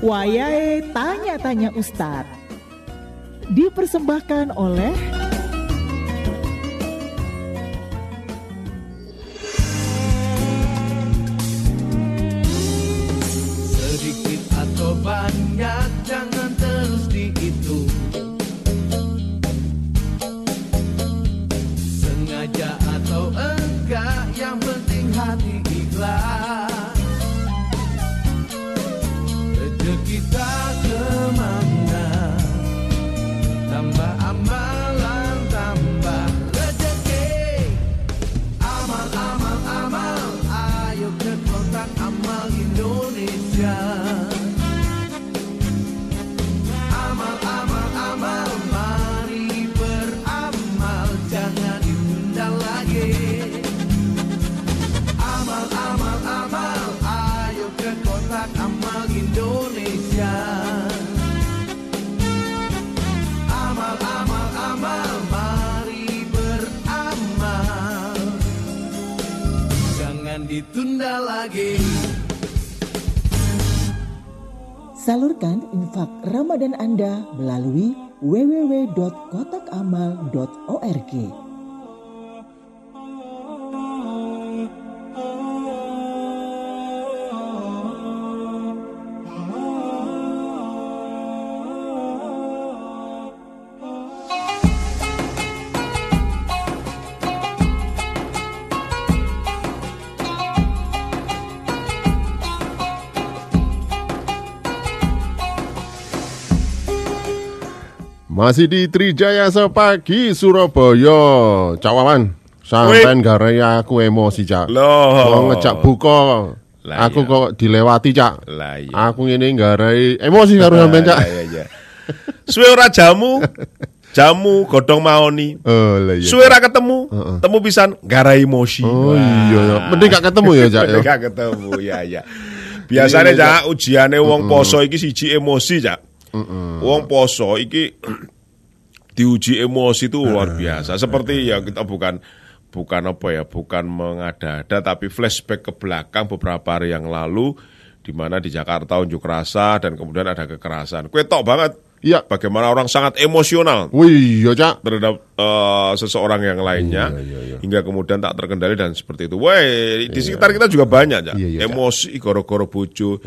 Wayahe Tanya-Tanya Ustadz. Dipersembahkan oleh ditunda lagi Salurkan infak Ramadan Anda melalui www.kotakamal.org. Masih di Trijaya sepagi Surabaya. Cak Wawan, sampean gara aku emosi, Cak. Loh. Mau ngejak buka. Aku iya. kok dilewati, Cak. Lah iya. Aku ini garai emosi karo sampean, Cak. Iya, iya. Suwe ora jamu, jamu godhong maoni. Oh, lah iya. Suwe ora ketemu, temu pisan gara emosi. Oh Wah. iya, ya. mending gak ketemu ya, Cak. ya. Mending gak ketemu, ya ya. Biasanya Cak, ujiane wong poso iki siji emosi, Cak. Wong poso iki diuji emosi itu luar biasa. Seperti ya kita bukan bukan apa ya, bukan mengada-ada tapi flashback ke belakang beberapa hari yang lalu di mana di Jakarta unjuk rasa dan kemudian ada kekerasan. Kue tok banget. Iya. Bagaimana orang sangat emosional Wih, iya, Cak. terhadap eh, seseorang yang lainnya Iya, iya, iya. hingga kemudian tak terkendali dan seperti itu. Wah, di sekitar kita juga banyak ya. Iya, iya, Cak. emosi goro-goro bojo,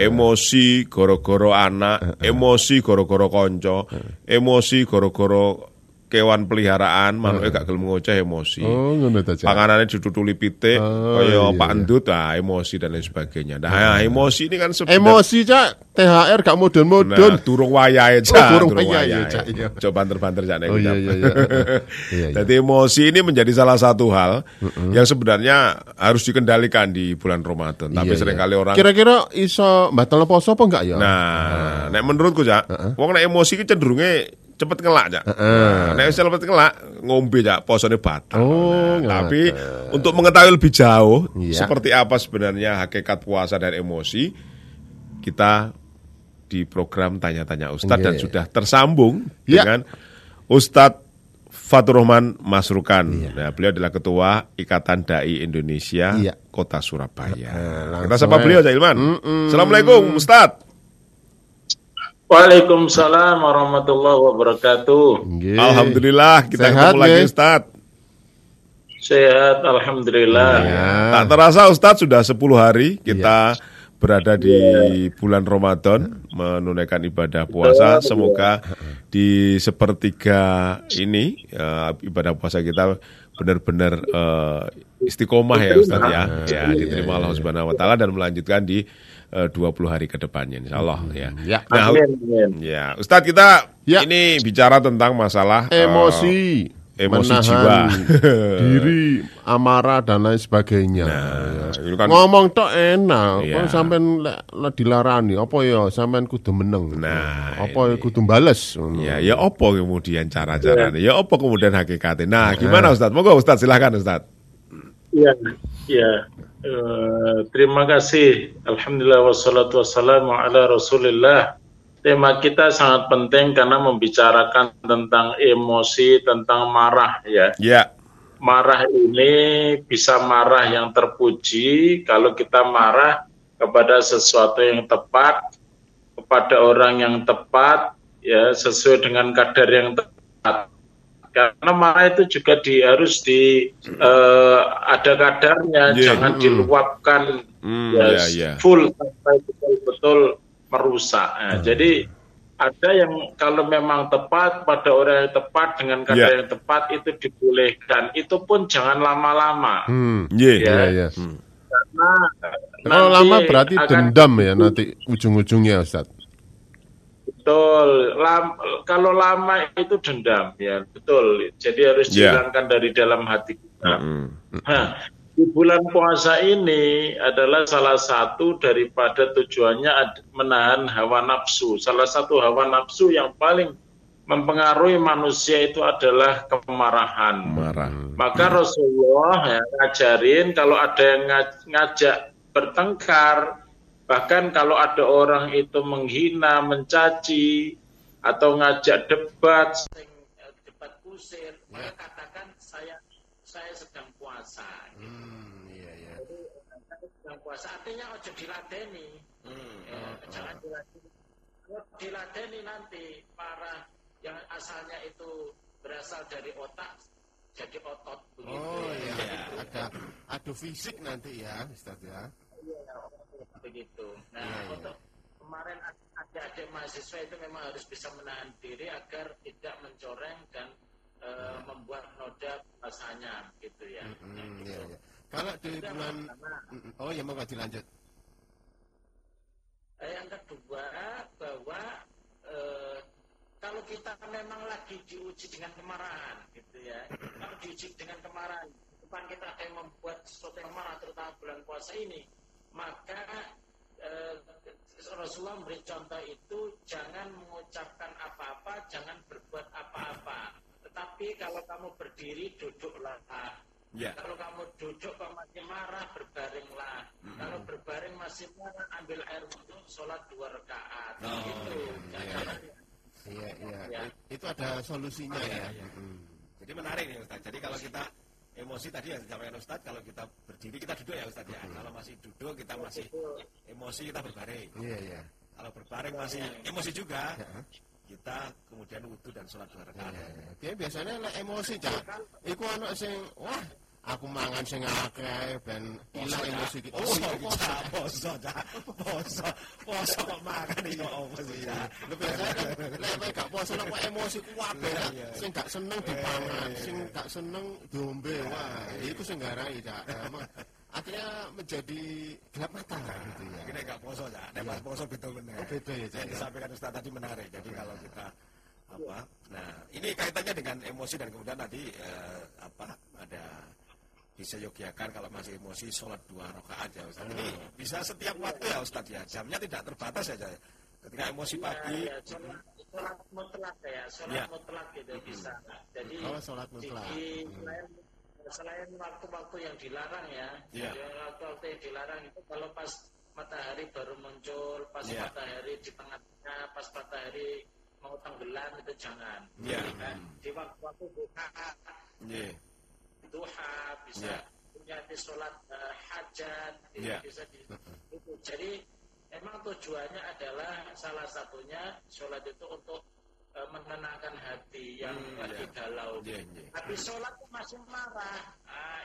emosi goro-goro anak, emosi goro-goro konco, emosi goro-goro kewan peliharaan, manuknya gak gelem ngoceh emosi. Oh, ngono ta, ditutuli pitik, Oh, kaya iya, Pak iya. Endut, nah, emosi dan lain sebagainya. Nah, emosi ini kan sebenarnya Emosi, Cak. THR gak mudun-mudun. Nah, durung wayahe Oh, Cak, durung durung wayahe. Cak, iya. Coba banter-banter Cak nek Oh, iya, iya, iya. Iya, iya. Jadi emosi ini menjadi salah satu hal yang sebenarnya harus dikendalikan di bulan Ramadan. Tapi Iya, sering kali iya. orang Kira-kira iso batal poso apa enggak ya? Nah, nek menurutku Cak, wong nek emosi ki cenderunge cepet ngelak Cak. Nah, nek wis cepet ngelak ngombe Cak, posone batal. Oh, Nah, tapi untuk mengetahui lebih jauh Iya. seperti apa sebenarnya hakikat puasa dan emosi, kita di program tanya-tanya Ustadz Iya. dan sudah tersambung Iya. dengan Ustadz Fatur Rahman Masrukan. Iya. Nah, beliau adalah ketua Ikatan Dai Indonesia Iya. Kota Surabaya. Nah, Kita sapa beliau, Cak Ilman. Assalamualaikum, Ustadz. Waalaikumsalam warahmatullahi wabarakatuh. Alhamdulillah kita Sehat, ketemu lagi. Ustadz. Sehat, alhamdulillah. Ya. Tak terasa Ustadz sudah 10 hari kita berada di bulan Ramadan menunaikan ibadah puasa. Semoga di sepertiga ini eh, ibadah puasa kita benar-benar eh, istiqomah ya Ustadz ya. Ya diterima Allah Subhanahu wa taala dan melanjutkan di eh, 20 hari ke depannya insyaallah ya. Ya. Nah, Amin, amin. ya Ustadz kita Ya. ini bicara tentang masalah eh, emosi, emosi menahan jiwa. diri, amarah dan lain sebagainya. Ya. ini kan- Ngomong tok enak, Iya. kok sampean dilarani, apa ya sampean kudu meneng. Nah, apa ya kudu bales. Ya, ya opo kemudian cara-caranya? Ya opo kemudian hakikatnya? Nah, gimana Ustadz? Monggo Ustadz silahkan Ustadz. Ya, ya. Eh, terima kasih. Alhamdulillah wassalatu wassalamu ala Rasulillah. Tema kita sangat penting karena membicarakan tentang emosi, tentang marah ya. Ya, Marah ini bisa marah yang terpuji kalau kita marah kepada sesuatu yang tepat kepada orang yang tepat ya sesuai dengan kadar yang tepat karena marah itu juga di harus di eh, ada kadarnya Yeah. jangan Mm. diluapkan Hmm, ya, ya, ya. full sampai betul-betul merusak Nah, Hmm. jadi ada yang kalau memang tepat pada orang yang tepat dengan kadar Yeah. yang tepat itu dibolehkan itu pun jangan lama-lama Hmm. Ye. Iya, iya. karena Kalau lama berarti dendam ya nanti ujung-ujungnya Ustaz. Betul. Lam- kalau lama itu dendam ya, betul. Jadi harus Ya. dihilangkan dari dalam hati kita. Hmm. Nah, di bulan puasa ini adalah salah satu daripada tujuannya menahan hawa nafsu. Salah satu hawa nafsu yang paling mempengaruhi manusia itu adalah kemarahan. Marah. Maka Rasulullah ya, ngajarin kalau ada yang ngaj- ngajak bertengkar, bahkan kalau ada orang itu menghina, mencaci, atau ngajak debat, sering, eh, debat kusir, maka katakan saya saya sedang puasa. Hmm, iya, iya. Saya sedang puasa artinya ojo diladeni, Ya, jangan diladeni. Kalau diladeni nanti para yang asalnya itu berasal dari otak jadi otot begitu. Oh ya. iya, ada adu fisik nanti ya Ustaz ya. Begitu. Nah, Iya, iya. untuk kemarin adik-adik mahasiswa itu memang harus bisa menahan diri agar tidak mencoreng dan eh, membuat noda puasanya gitu ya. Hmm, iya, iya. Kalau di bulan Mm, Oh ya mau dilanjut. Eh, yang kedua bahwa eh, kalau kita memang lagi diuji dengan kemarahan gitu ya, kalau diuji dengan kemarahan, depan kita ada yang membuat sesuatu yang marah terutama bulan puasa ini, maka eh, Rasulullah memberi contoh itu jangan mengucapkan apa-apa, jangan berbuat apa-apa. Tetapi kalau kamu berdiri duduklah. Ya. Kalau kamu duduk kok masih marah berbaringlah. Kalau berbaring masih marah ambil air wudhu sholat dua rakaat. gitu. Jangan- Iya, iya. Ya. I- Itu ada solusinya ya. Mm. Jadi menarik nih Ustaz. Jadi kalau kita emosi tadi yang disampaikan Ustaz, kalau kita berdiri kita duduk ya Ustaz ya. Kalau masih duduk kita masih emosi kita berbaring. Iya, iya. Kalau berbaring masih emosi juga, kita kemudian wudhu dan sholat dua rakaat. Iya, iya. Dia biasanya emosi, Cak. Iku ana sing wah, aku mangan sing akeh ben ilang emosi ki. Oh, Poso iya, kita, poso, Cak. poso, poso kok ini kok apa sih, kan lek kowe gak poso nek emosi ku kabeh. Cak. Sing gak seneng dipangan, sing gak seneng diombe. Wah, iku sing garai. Emang akhirnya menjadi gelap mata gitu ya. Ini gak poso, Cak. Nek pas poso betul benar. Oh, beda ya. Yang disampaikan Ustaz tadi menarik. Jadi kalau kita apa? Nah, ini kaitannya dengan emosi dan kemudian tadi eh, apa? Ada bisa Yogyakarta kalau masih emosi sholat dua rakaat ya Ustaz. Ini bisa setiap waktu ya Ustaz ya. Jamnya tidak terbatas ya. Cak. Ketika emosi pagi, Ya, sholat, sholat mutlak ya, sholat Ya. mutlak gitu bisa. Jadi Oh, sholat mutlak. di- selain, selain waktu-waktu yang dilarang ya, Ya. waktu-waktu yang dilarang itu kalau pas matahari baru muncul, pas Ya. matahari di tengah-tengah, pas matahari mau tenggelam itu jangan. Ya. Di waktu-waktu duha, Iya. Duha bisa punya di sholat eh, hajat, Ya. bisa di, itu. Jadi memang tujuannya adalah salah satunya sholat itu untuk eh, menenangkan hati yang Hmm, lagi ya. galau. Iya, iya. Tapi sholat itu masih marah.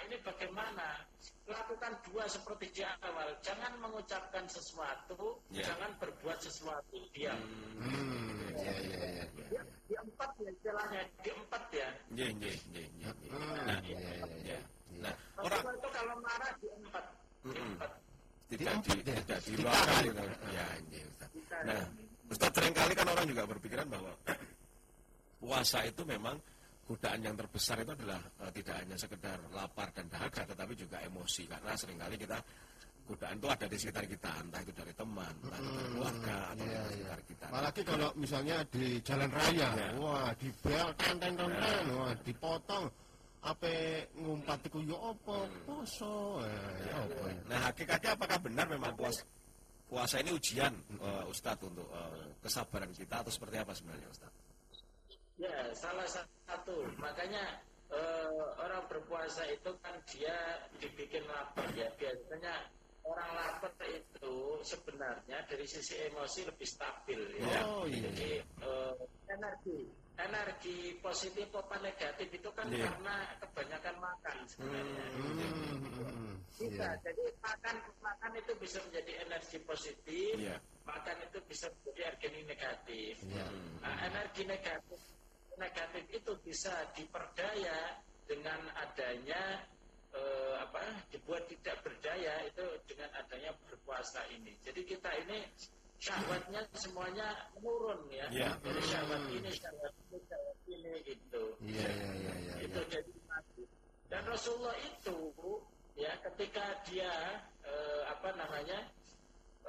Ini bagaimana? Lakukan dua seperti di awal. Jangan mengucapkan sesuatu, Ya. jangan berbuat sesuatu. Diam. Hmm, iya, iya, iya. Di, di empat ya istilahnya, di empat ya. Iya, iya, iya, iya. iya. Hmm, Nah, iya, iya. iya. Nah, orang itu kalau marah di empat. Di Mm-mm. empat. tidak di, tidak gitu. Ya, iya, Ustaz. Nah, Ustaz sering kali kan orang juga berpikiran bahwa puasa itu memang godaan yang terbesar itu adalah eh, tidak hanya sekedar lapar dan dahaga tetapi juga emosi karena sering kali kita godaan itu ada di sekitar kita entah itu dari teman entah itu dari keluarga atau Iya, dari iya. sekitar kita Apalagi kalau misalnya di jalan raya, Ya. wah di bel tenten tenten, wah dipotong, apa ngumpat iku yo apa poso, eh, ya apa ya. nah hakikatnya apakah benar memang puas puasa ini ujian eh, Ustadz untuk eh, kesabaran kita atau seperti apa sebenarnya Ustadz? Ya, salah satu. Makanya eh, orang berpuasa itu kan dia dibikin lapar ya. Biasanya orang lapar itu sebenarnya dari sisi emosi lebih stabil ya. Oh, iya. Jadi eh, energi energi positif apa negatif itu kan Iya. karena kebanyakan makan sebenarnya. Hmm, Bisa. iya. Jadi makan makan itu bisa menjadi energi positif, Iya. makan itu bisa menjadi energi negatif. Iya. Nah, energi negatif negatif itu bisa diperdaya dengan adanya eh, apa dibuat tidak berdaya itu dengan adanya berpuasa ini. Jadi kita ini syahwatnya semuanya menurun ya. Iya. Jadi syahwat ini, syahwat ini, syahwat ini gitu. Iya, iya, iya, iya, Itu jadi mati. Dan Rasulullah itu ya ketika dia eh, apa namanya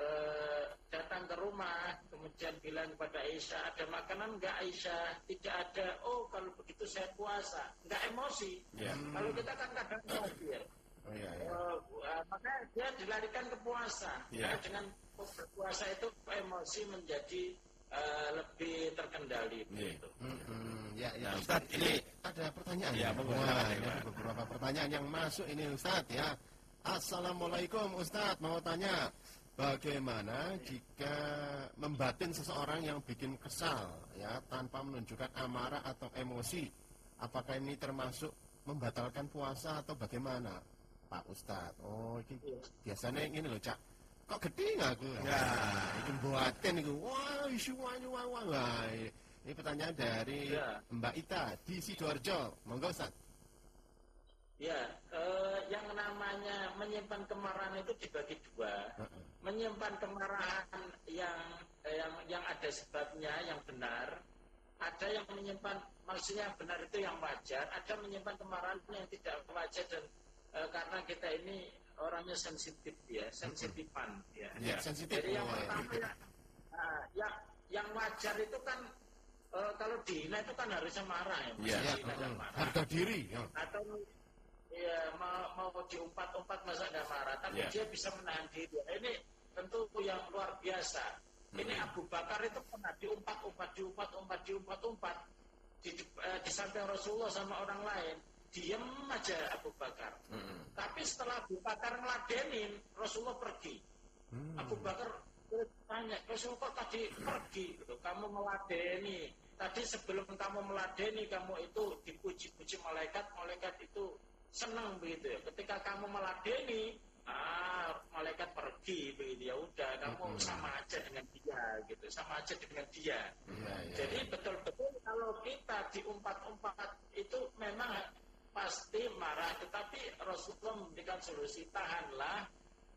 eh, datang ke rumah kemudian bilang kepada Aisyah ada makanan enggak Aisyah tidak ada oh kalau begitu saya puasa enggak emosi Iya. kalau kita kan kadang emosi ya Oh, iya, iya. Eh, maka dia dilarikan ke puasa. Karena dengan berpuasa itu emosi menjadi eh, lebih terkendali Iya. begitu. Hmm, ya, ya. Nah, Ustaz, ini ada pertanyaan. Ya? monggo, Wah, ada beberapa pertanyaan yang masuk ini Ustaz ya. Assalamualaikum Ustaz, mau tanya bagaimana jika membatin seseorang yang bikin kesal ya tanpa menunjukkan amarah atau emosi? Apakah ini termasuk membatalkan puasa atau bagaimana? Pak Ustaz. Oh, ini biasanya ini loh, Cak. Kok gede nggak aku? Ya, itu buatin itu. Wah, isu wanyu wah, wah, wah. Ini pertanyaan dari Ya. Mbak Ita di Sidoarjo. Monggo Ustaz. Ya, eh, yang namanya menyimpan kemarahan itu dibagi dua. Heeh. Menyimpan kemarahan yang eh, yang yang ada sebabnya yang benar, ada yang menyimpan maksudnya yang benar itu yang wajar, ada menyimpan kemarahan yang tidak wajar dan eh, karena kita ini orangnya sensitif ya, sensitifan ya. Iya. Sensitif. Jadi yang Oh, ya. pertama ya, ah, yang yang wajar itu kan eh, kalau dihina itu kan harusnya marah ya. Iya. Ya, marah harga diri. ya. atau ya mau, mau diumpat-umpat masa nggak marah tapi Ya. dia bisa menahan diri. Nah, ini tentu yang luar biasa. Ini Abu Bakar itu pernah diumpat-umpat diumpat-umpat diumpat-umpat di, eh, di samping Rasulullah sama orang lain. Diem aja Abu Bakar. Tapi setelah Abu Bakar ngeladenin Rasulullah pergi. Abu Bakar tanya Rasulullah kok tadi pergi? Gitu. kamu meladeni tadi sebelum kamu meladeni kamu itu dipuji-puji malaikat malaikat itu senang begitu ya. Ketika kamu meladeni ah malaikat pergi begitu ya. Udah kamu sama aja dengan dia gitu. Sama aja dengan dia. Iya, iya. jadi betul-betul kalau kita diumpat-umpat itu memang pasti marah, tetapi Rasulullah memberikan solusi tahanlah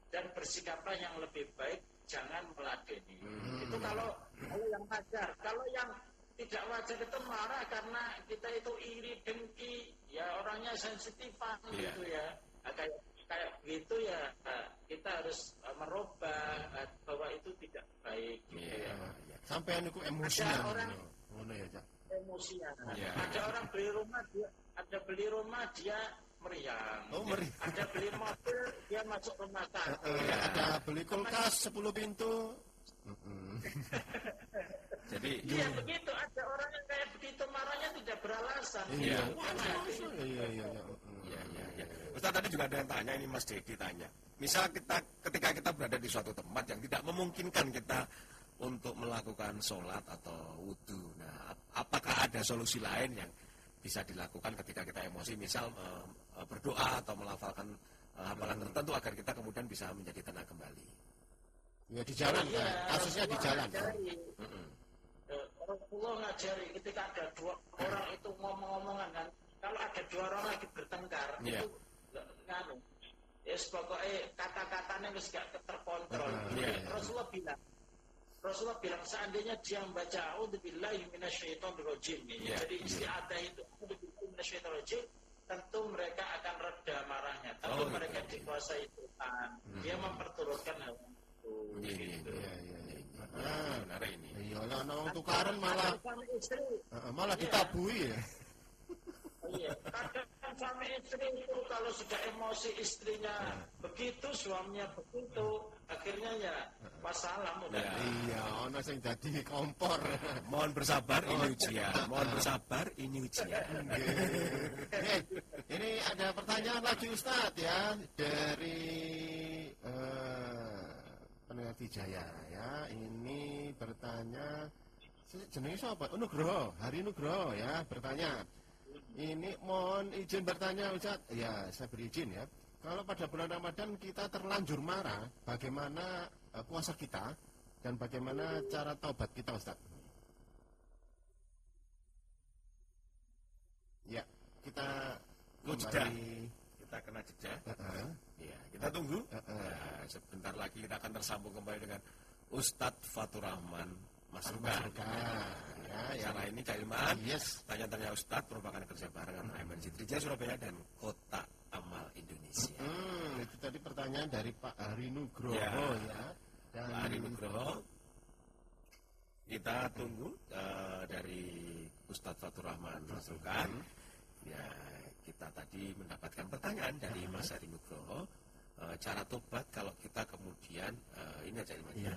dan bersikaplah yang lebih baik, jangan meladeni. Itu kalau kalau yang wajar. Kalau yang tidak wajar itu marah karena kita itu iri, dengki, ya orangnya sensitifan Iya. gitu ya. Nah, kayak kayak begitu ya nah, kita harus uh, merubah uh, bahwa itu tidak baik gitu Iya. ya. Sampai niku emosian. orang- gitu. Ngono ya, emosian. Iya. Ada orang beli rumah dia ada beli rumah dia meriang. Oh, meriang. Ada beli mobil dia masuk rumah tangga. Eh, ada beli kulkas 10 pintu. Jadi Iya begitu. Ada orang yang kayak begitu marahnya tidak beralasan. Iya. Masa? Iya, iya, iya. Mm. Iya, iya, iya. Ustaz tadi juga ada yang tanya ini Mas Dedi tanya. Misal kita ketika kita berada di suatu tempat yang tidak memungkinkan kita untuk melakukan sholat atau wudhu. Nah, ap- apakah ada solusi lain yang bisa dilakukan ketika kita emosi, misal eh, berdoa atau melafalkan eh, hafalan tertentu agar kita kemudian bisa menjadi tenang kembali. Ya di jalan Iya, kan. Kasusnya di jalan. Eh, Rasulullah ngajari ketika ada dua orang itu ngomong-ngomongan kan. Kalau ada dua orang lagi bertengkar Iya. itu nggak- nganu. Ya pokoknya kata-katanya wis gak terkontrol. Iya, Jadi iya. Rasulullah bilang Rasulullah bilang seandainya dia membaca A'udzubillahi minasyaitonirrajim ini. Iya, Jadi iya. istiadah itu A'udzubillahi minasyaitonirrajim tentu mereka akan reda marahnya. Tentu Oh, mereka dikuasai Tuhan. Dia memperturutkan hal itu. Iya, iya, Gitu. Iya, iya, iya. Ah, benar ini. Iya, lah ana wong tukaran malah eh, malah Iya. ditabui ya. Iya, kadang kan suami istri itu kalau sudah emosi istrinya begitu, suaminya begitu, akhirnya ya wassalam udah. Ya. Iya, ana sing dadi kompor. Mohon bersabar, ini ujian. Mohon bersabar, ini ujian. Ini ada pertanyaan lagi Ustadz ya dari eh, pendengar Pidijaya ya. Ini bertanya jenenge siapa? Oh, Nugroho, Hari Nugroho ya bertanya. Ini mohon izin bertanya Ustaz. Ya, saya beri izin ya. Kalau pada bulan Ramadan kita terlanjur marah, bagaimana eh, puasa kita dan bagaimana cara taubat kita Ustaz? Ya, kita Oh, kembali Kita kena jeda. Heeh. Iya, kita tunggu. Heeh. Nah, sebentar lagi kita akan tersambung kembali dengan Ustadz Fatur Rahman Masrukan. Masrukan, ya, ya. Cara ini Cak Ilman. Yes. Tanya-tanya Ustadz merupakan kerja bareng antara MNC Trijaya Surabaya dan Kota Amal Indonesia. Hmm, itu tadi pertanyaan dari Pak Hari Nugroho Ya. ya. Dan Pak Ari Nugroho. Kita tunggu eh, dari Ustadz Fatur Rahman Masrukan. Ya, kita tadi mendapatkan pertanyaan dari Mas Ari Nugroho. Eh, cara tobat kalau kita kemudian eh, ini aja Ilman, ya.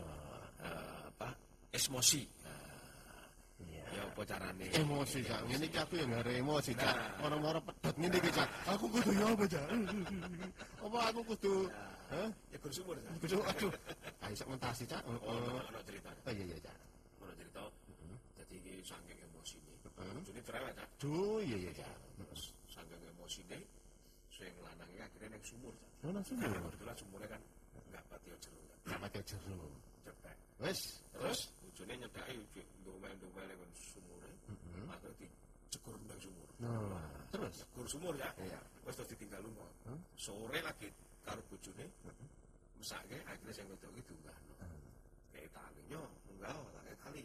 Eh, apa emosi. Eh, ya apa carane? emosi cak ngene iki aku yang ngare emosi cak Nah. orang-orang pedot ngene iki cak aku kudu ya apa cak apa aku kudu hah Ya gur sumur. Cak. kudu aduh ayo sak mentasi cak Oh, oh ono ono cerita. oh, iya iya cak Ono cerita. Jadi iki saking emosi ini. Heeh. Jadi cerewet Cak. duh iya iya cak Terus saking emosi ini sing lanangnya akhirnya ning sumur. Oh langsung Nah, ya kebetulan sumurnya kan nggak pati jero kan. gak pakai jero Cepet. wes Terus bojone nyedaki ndumel-ndumel nang sumure. Akhirnya dicekur nang sumur. nah terus Cekur sumur ya. Iya. Wes terus ditinggal lunga. Sore lagi karo bojone mesake akhirnya sing wedok iki diunggahno. Kayak talinya enggak kayak tali.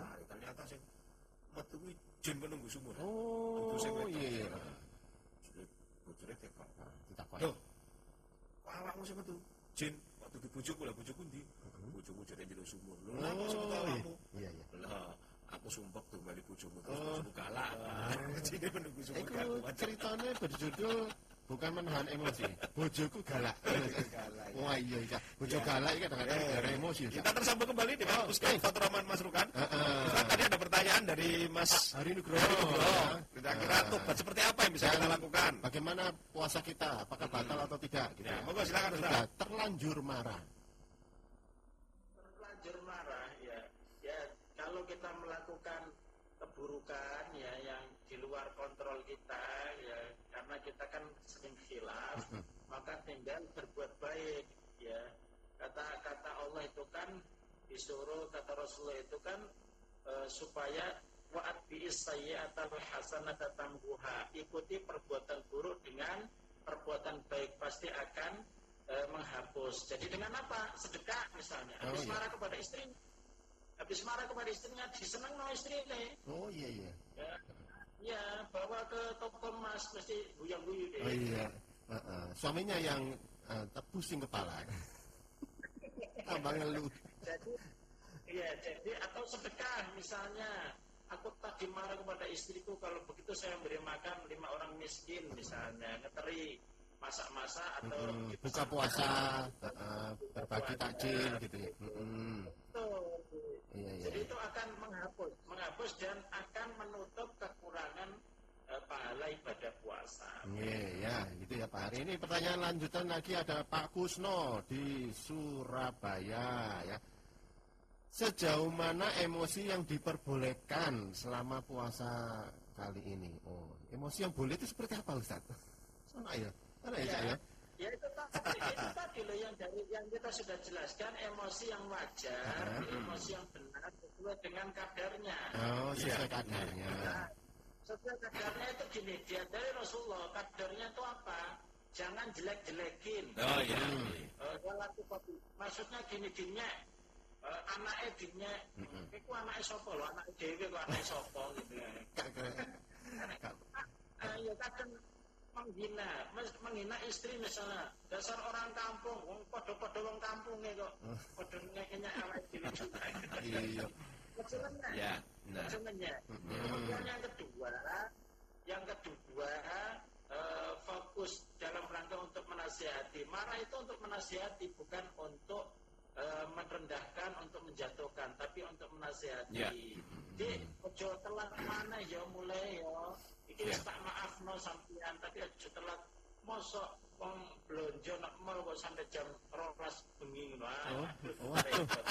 Tali ternyata sing metu jin menunggu sumur. Oh iya iya tekok. ditakoni Loh, kok awakmu sing metu? Jin, waktu di bojoku lah, bojoku ndi? Bojoku jadi jero sumur. Lho, lha kok sebut awakmu? iya iya Lah, aku sumpah tuh balik bojomu terus bojomu galak. Jadi menunggu sumur Iku ceritanya berjudul bukan menahan emosi, bojoku galak. Wah iya iya, bojo galak ini kadang-kadang gara emosi. Eh. Kita tersambung kembali dengan Oh, Ustaz Fatur Rahman Mas Rukan. Ustaz, tadi ada pertanyaan dari Mas Hari Nugroho. Nugroho. Kira-kira tobat seperti apa yang bisa kita lakukan? Bagaimana puasa kita? Apakah batal atau tidak? Gitu. Ya, monggo silakan terlanjur marah. terlanjur marah ya ya kalau kita melakukan keburukan ya yang di luar kontrol kita ya karena kita kan sering khilaf maka tinggal berbuat baik ya kata kata Allah itu kan disuruh kata Rasulullah itu kan eh, supaya waat biis sayyi'atal hasanata tambuha ikuti perbuatan buruk dengan perbuatan baik pasti akan eh, menghapus. Jadi dengan apa? Sedekah misalnya. Oh, Habis iya. marah kepada istri, habis marah kepada istrinya diseneng no istri ini. Oh iya iya. Ya, ya bawa ke toko emas mesti buyang buyu deh. Oh iya. Heeh. Suaminya yang eh, terpusing kepala. Tambah ngeluh. Jadi, ya jadi atau sedekah misalnya. Aku tadi marah kepada istriku kalau begitu saya beri makan lima orang miskin misalnya ngeteri masak-masak atau Mm, gitu. buka puasa, berbagi takjil gitu ya. Mm, Betul. Iya iya. Jadi itu akan menghapus, menghapus dan akan menutup kekurangan eh, pahala ibadah puasa. Iya, ya, gitu ya Pak Hari. Ini pertanyaan lanjutan lagi ada Pak Kusno di Surabaya ya. Sejauh mana emosi yang diperbolehkan selama puasa kali ini? Oh, emosi yang boleh itu seperti apa Ustaz? Sana ya, sana ya, Cak, ya. Ya itu tadi, itu tadi loh yang dari yang kita sudah jelaskan emosi yang wajar, emosi yang benar sesuai dengan kadarnya. Oh, sesuai kadarnya. Nah, sesuai kadarnya itu gini, dia dari Rasulullah kadarnya itu apa? Jangan jelek-jelekin. Oh iya. Kopi. Maksudnya gini gini eh, anaknya dinya, itu anaknya sopo loh, anaknya dewi kok anaknya sopo gitu ya. Kak, kak, kak. Ah, ya kadang menghina, mes- menghina istri misalnya. Dasar orang kampung, wong podo-podo wong kampung kok. Podo ngekenya awake dhewe juga. Iya. Ya, nah. Kemudian yang kedua, yang kedua eh, fokus dalam rangka untuk menasihati. Marah itu untuk menasihati, bukan untuk eh, merendahkan, untuk menjatuhkan, tapi untuk menasihati. Ya. Di ojo telat mana ya mulai ya. Iki wis tak maaf no sampean, tapi ojo telat mosok wong blonjo nak mall kok sampai jam 12 bengi ngono. Oh, Aduh, waduh. repot.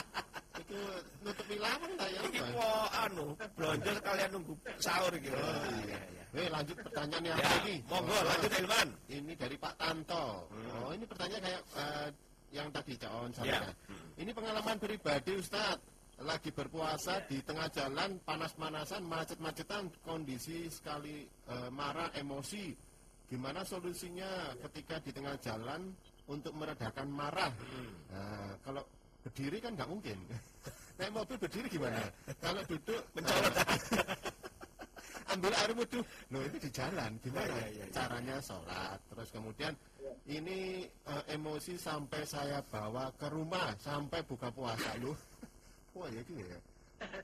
Iku nutupi lawang ta ya? Iki kok anu, belanja sekalian nunggu sahur iki. Oh, iya, iya. Eh lanjut pertanyaan yang Ya, lagi? monggo lanjut Ilman. Ini dari Pak Tanto. Oh, ini pertanyaan kayak eh, yang tadi Cak Ya. sampaikan. Ini pengalaman pribadi Ustadz. Lagi berpuasa di tengah jalan panas-panasan, macet-macetan, kondisi sekali eh, marah, emosi. Gimana solusinya ketika di tengah jalan untuk meredakan marah? Nah, kalau berdiri kan nggak mungkin. Naik mobil berdiri gimana? Kalau duduk mencolot. Ambil air wudhu. Loh itu di jalan gimana? Ya, ya, ya, ya. Caranya sholat. Terus kemudian ini eh, emosi sampai saya bawa ke rumah sampai buka puasa lu. Wah ya gitu ya.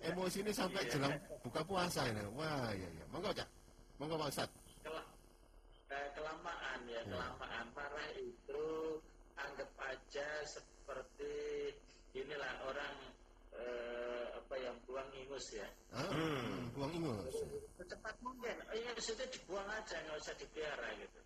Emosi ini sampai jelang buka puasa ini. Wah ya ya. Monggo cak. Monggo Pak Ustadz. Kela- eh, kelamaan ya, kelamaan marah itu anggap aja seperti inilah orang eh, apa yang buang ingus ya. Ah, buang ingus. Secepat mungkin, ingus itu dibuang aja, nggak usah dipelihara gitu.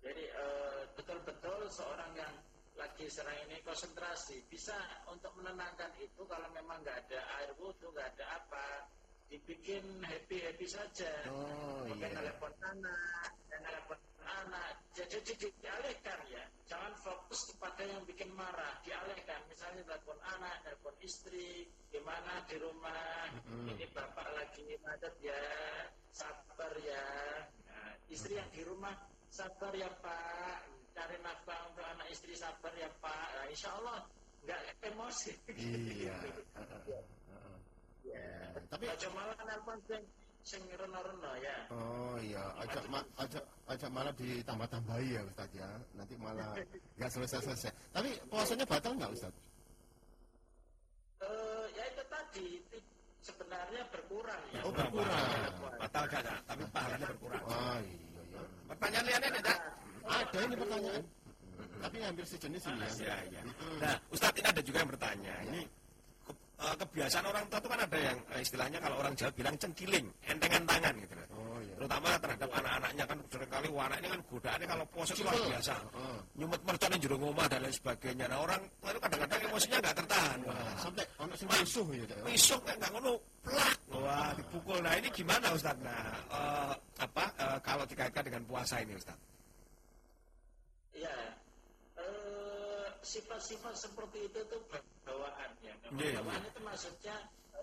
Jadi eh, betul-betul seorang yang lagi serang ini konsentrasi bisa untuk menenangkan itu kalau memang nggak ada air wudhu, nggak ada apa, dibikin happy happy saja. Oh, Mungkin iya. telepon anak, dan telepon anak, jadi di- dialihkan ya. Jangan fokus kepada yang bikin marah, dialihkan. Misalnya telepon anak, telepon istri, gimana di rumah, ini bapak lagi macet ya, sabar ya. Nah, istri yang di rumah, sabar ya pak, cari nafkah untuk anak istri sabar ya pak. Nah, insya Allah nggak emosi. Iya. Ah, ah, ah, ah. Ya. Tapi Aja malah nelpon sing rena-rena ya. Oh iya, ajak ma ajak ajak malah ditambah-tambahi ya Ustadz ya. Nanti malah nggak selesai-selesai. Tapi puasanya batal nggak Ustadz? Eh, ya itu tadi sebenarnya berkurang ya. Oh, berkurang. Batal gak, Cak? tapi pahalanya berkurang. Oh iya iya. Pertanyaan lainnya ada? Ada ini pertanyaan. Tapi hampir sejenis ini ya. Ya, ya. Nah, Ustadz ini ada juga yang bertanya. Ini eh, kebiasaan orang tua itu kan ada yang eh, istilahnya kalau orang Jawa bilang cengkiling, entengan tangan gitu. loh. Oh iya. Terutama terhadap anak-anaknya kan sering kali wah anak ini kan godaannya kalau puasa itu luar biasa. Oh. Nyumet mercon yang ngomah dan lain sebagainya. Nah, orang itu kadang-kadang emosinya nggak tertahan. Wah, Sampai ono sing musuh ya. Besok kayak nggak ngono plak. Wah, dipukul. Nah, ini gimana Ustadz? Nah, eh, apa eh, kalau dikaitkan dengan puasa ini Ustadz? Ya. Eh, sifat-sifat seperti itu tuh bawaan ya. Iya, Bawaan itu maksudnya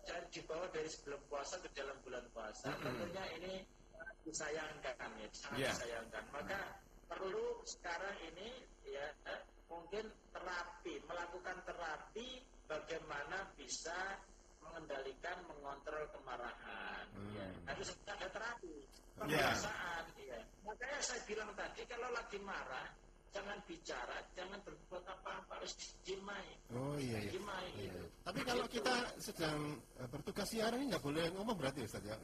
eh, dibawa dari sebelum puasa ke dalam bulan puasa. Tentunya ini eh, disayangkan ya, sangat Iya. disayangkan. Maka perlu sekarang ini ya eh, mungkin terapi, melakukan terapi bagaimana bisa mengendalikan, mengontrol kemarahan. Ya. Harus ada terapi, pembiasaan. Ya. Makanya saya bilang tadi kalau lagi marah jangan bicara, jangan berbuat apa-apa, harus dijimai. Oh iya iya. Dijimai Iya. gitu. Tapi kalau kita sedang eh, bertugas siaran ini nggak boleh ngomong berarti ya ya?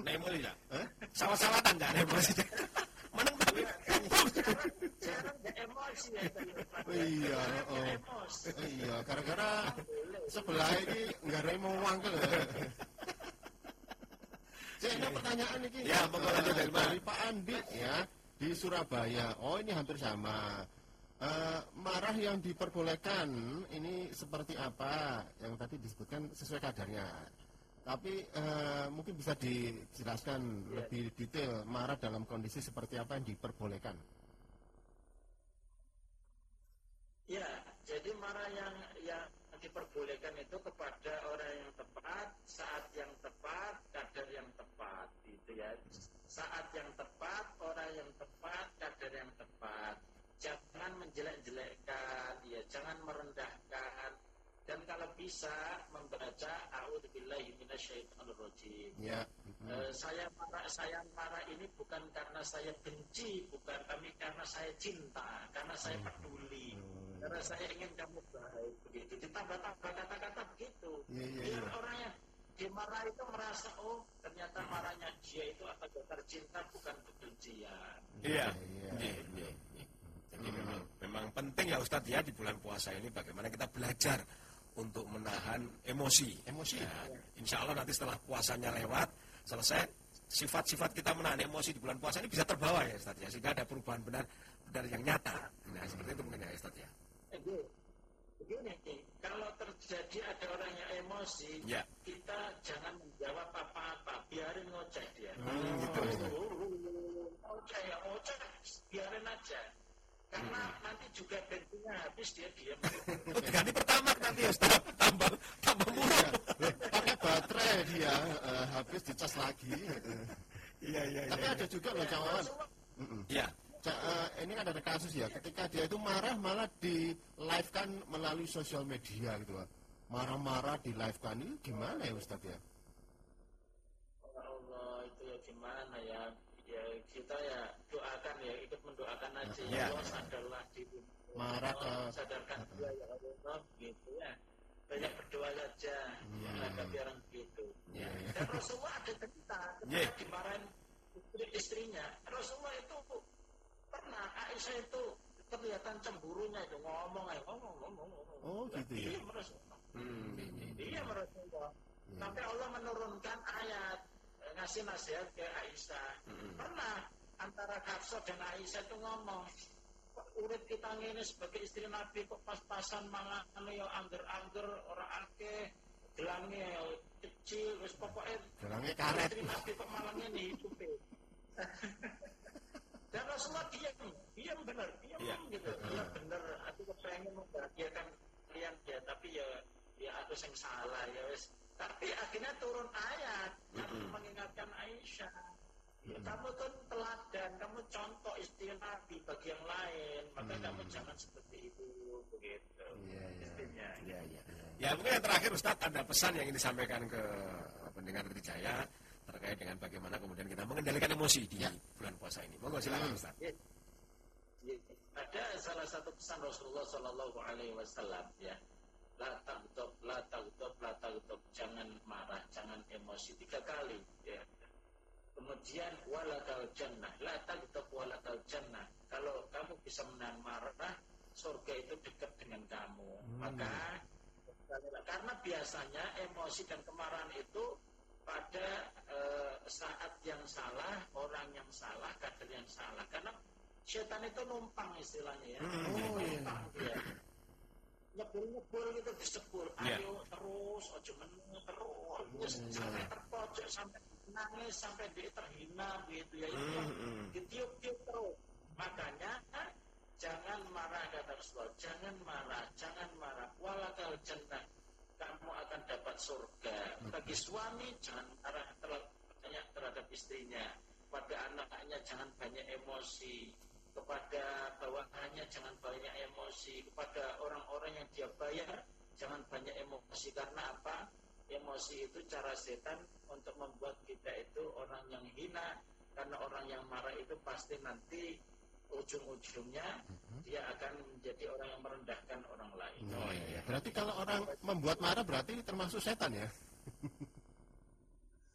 Nah, emosi ya? Eh? Sawat-sawatan nggak ada emosi? Menang tapi emosi ya. Oh, iya, oh. Emosi. Iya, gara-gara sebelah ini nggak ada yang mau wangkel. Saya ada pertanyaan ini. Ya, monggo lanjut, dari Pak Andi ya di Surabaya. Oh, ini hampir sama. Eh, marah yang diperbolehkan ini seperti apa? Yang tadi disebutkan sesuai kadarnya. Tapi eh, mungkin bisa dijelaskan lebih detail marah dalam kondisi seperti apa yang diperbolehkan. Ya, jadi marah yang yang diperbolehkan itu kepada orang yang tepat, saat yang tepat, kadar yang tepat, gitu ya. Saat yang tepat, orang yang tepat, kadar yang tepat. Jangan menjelek-jelekkan, ya, jangan merendahkan. Dan kalau bisa membaca A'udzubillahi minasyaitonirrajim. Ya. Eh, saya marah saya marah ini bukan karena saya benci bukan tapi karena saya cinta karena saya peduli karena saya ingin kamu baik begitu ditambah-tambah kata-kata begitu Iya, iya, biar iya. orang yang dimarah itu merasa oh ternyata marahnya dia itu atas dasar cinta bukan kebencian Iya. Iya. Iya, iya, iya. Jadi memang memang penting ya Ustadz ya di bulan puasa ini bagaimana kita belajar untuk menahan emosi. Emosi. Ya, insya Allah nanti setelah puasanya lewat selesai sifat-sifat kita menahan emosi di bulan puasa ini bisa terbawa ya Ustadz ya sehingga ada perubahan benar dari yang nyata. Nah, seperti itu mungkin ya Ustaz ya. Begini, kalau terjadi ada orang yang emosi, Ya. kita jangan menjawab apa-apa, biarin ngoceh dia. Hmm, gitu. Ngoceh ya ngoceh, biarin aja. Karena Hmm. nanti juga bensinnya habis dia diam. Diganti pertama nanti ya Ustaz. Tambah tambah murah. pakai baterai dia eh, habis dicas lagi Iya, iya, tapi ada juga loh kawan Iya. Ini kan ada kasus ya. Ketika dia itu marah malah di live kan melalui sosial media gitu Pak. marah-marah di live kan ini gimana ya Ustadz ya? Ya Allah itu ya gimana ya? Ya kita ya doakan ya ikut mendoakan aja. Ya. Ya. Allah sadarlah diri Marah Ya ke- sadarkan dia ya Allah gitu ya. Banyak berdoa saja. Menghadapi orang begitu. Ya. dan Rasulullah ada cerita Ya. ketika dimarahin istri istrinya Rasulullah itu pernah Aisyah itu kelihatan cemburunya itu ngomong aja ngomong ngomong ngomong Oh, gitu ya? iya Rasulullah Hmm, Iya Rasulullah. Sampai Allah menurunkan ayat eh, ngasih nasihat ke Aisyah. Pernah antara Hafsah dan Aisyah itu ngomong, "Kok urip kita ini sebagai istri Nabi kok pas-pasan mangan ya angger-angger ora akeh gelangnya ya kecil wis pokoknya Gelangnya karet. istri Nabi kok malah ini hidupnya dan Rasulullah diam diam benar diam Iya. gitu. Iya. Benar aku kepengen membahagiakan kalian ya tapi ya ya aku yang salah ya wes. Tapi akhirnya turun ayat. Yang mengingatkan Aisyah ya, kamu tuh teladan kamu contoh istri Nabi bagi yang lain maka kamu jangan seperti itu begitu. Iya, iya. Iya, iya. Ya mungkin yang terakhir Ustadz ada pesan yang ingin disampaikan ke pendengar Trijaya terkait dengan bagaimana kemudian kita mengendalikan emosi di bulan puasa ini. Monggo silakan Ustadz. Ya. Ya, ada salah satu pesan Rasulullah Shallallahu Alaihi Wasallam ya. La tagdob la tagdob la tagdob jangan marah jangan emosi. Tiga kali ya. Kemudian walakal jannah. La tagdob walakal jannah. Kalau kamu bisa menahan marah surga itu dekat dengan kamu. Maka karena biasanya emosi dan kemarahan itu pada eh, saat yang salah, orang yang salah, kader yang salah. Karena setan itu numpang istilahnya ya. Oh, iya. numpang dia. Nyebul-nyebul gitu disebul. Iya. Ayo terus, ojo meneng terus, sampai terpojok, sampai nangis, sampai dia terhina gitu ya. Itu yang ditiup-tiup terus. Makanya jangan marah kata Rasulullah, jangan marah, jangan marah. Walakal jannah, kamu akan dapat surga. Bagi suami jangan terlalu banyak terhadap istrinya. Pada anak-anaknya jangan banyak emosi. Kepada bawahannya jangan banyak emosi. Kepada orang-orang yang dia bayar jangan banyak emosi. Karena apa? Emosi itu cara setan untuk membuat kita itu orang yang hina. Karena orang yang marah itu pasti nanti ujung-ujungnya dia akan menjadi orang yang merendahkan orang lain. Oh iya. Berarti kalau orang membuat marah berarti termasuk setan ya?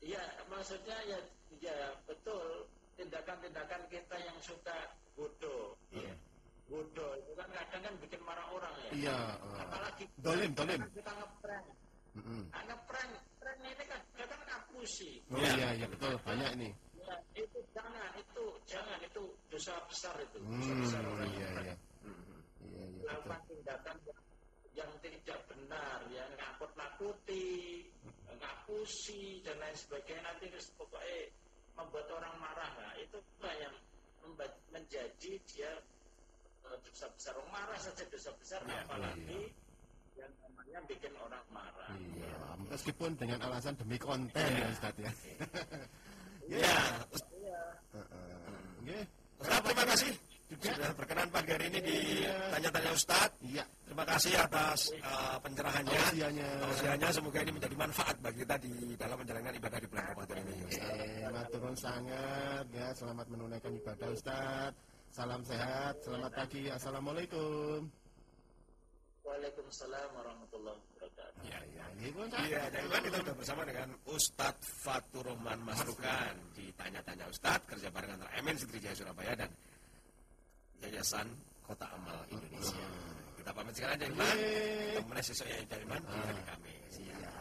Iya, maksudnya ya, ya betul tindakan-tindakan kita yang suka bodoh. Iya. Bodoh itu kan kadang kan bikin marah orang ya. Iya. eh, Apalagi dolim, dolim. kita ngeprank. Mm-mm. Nah, ngeprank, prank ini kan kadang ngapusi. Oh iya, iya betul. Banyak ini. Ya, itu jangan, itu jangan, itu dosa besar itu. Dosa Hmm, besar orang iya, yang iya. Iya, iya melakukan tindakan yang, yang tidak benar, ya ngakut-nakuti, ngapusi dan lain sebagainya nanti pokoknya membuat orang marah. Nah, itu yang menjadi dia eh, dosa besar. Orang marah saja dosa besar, Ya, apalagi yang namanya bikin orang marah. Iya, meskipun dengan alasan demi konten ya Ustaz ya. Ya, Oke. Ustadz terima kasih sudah berkenan pagi hari ini di tanya-tanya Ustadz. Iya. Terima kasih atas uh, pencerahannya. Tausiahnya. Tausiahnya semoga ini menjadi manfaat bagi kita di dalam menjalankan ibadah di bulan Ramadan ini. Ustadz. Eh, maturun sangat ya, selamat menunaikan ibadah Ustaz. Salam sehat, selamat pagi. Assalamualaikum. Waalaikumsalam warahmatullahi wabarakatuh. Ya, Ya, ini pun Ustaz. Iya, dan juga kita sudah bersama dengan Ustadz Fatur Rahman Masrukan di Tanya-Tanya Ustadz kerja bareng antara MN Jaya Surabaya dan Yayasan Kota Amal Indonesia. Kita pamit sekarang aja, Iman. Kita mulai sesok ya, Jaliman di hari Kamis. Iya.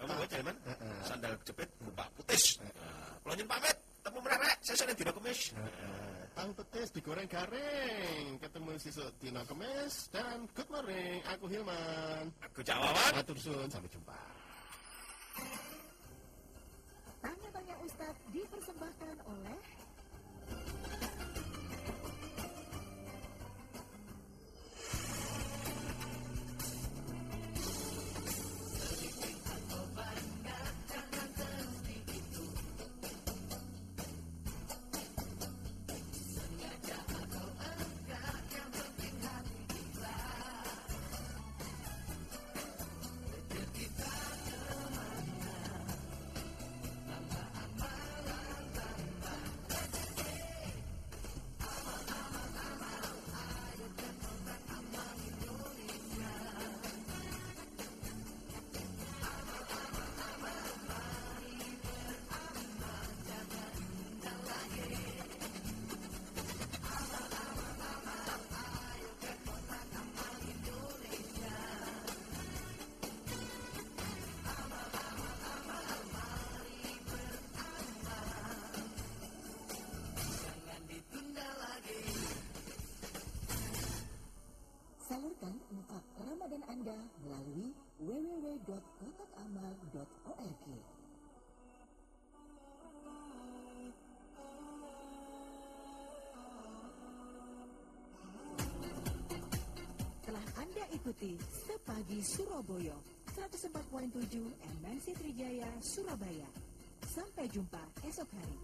Kamu gue Jaliman? Sandal jepit, muka putis. Kalau pamit, temu merek, saya sudah tidak kemis. Pang petis digoreng garing. Ketemu sesuk dina kemis dan good morning. Aku Hilman. Aku Cawawan. Matur suwun sampai jumpa. Tanya-tanya Ustadz dipersembahkan oleh www.kotakamal.org. Telah Anda ikuti Sepagi Surabaya 104.7 MNC Trijaya Surabaya. Sampai jumpa esok hari.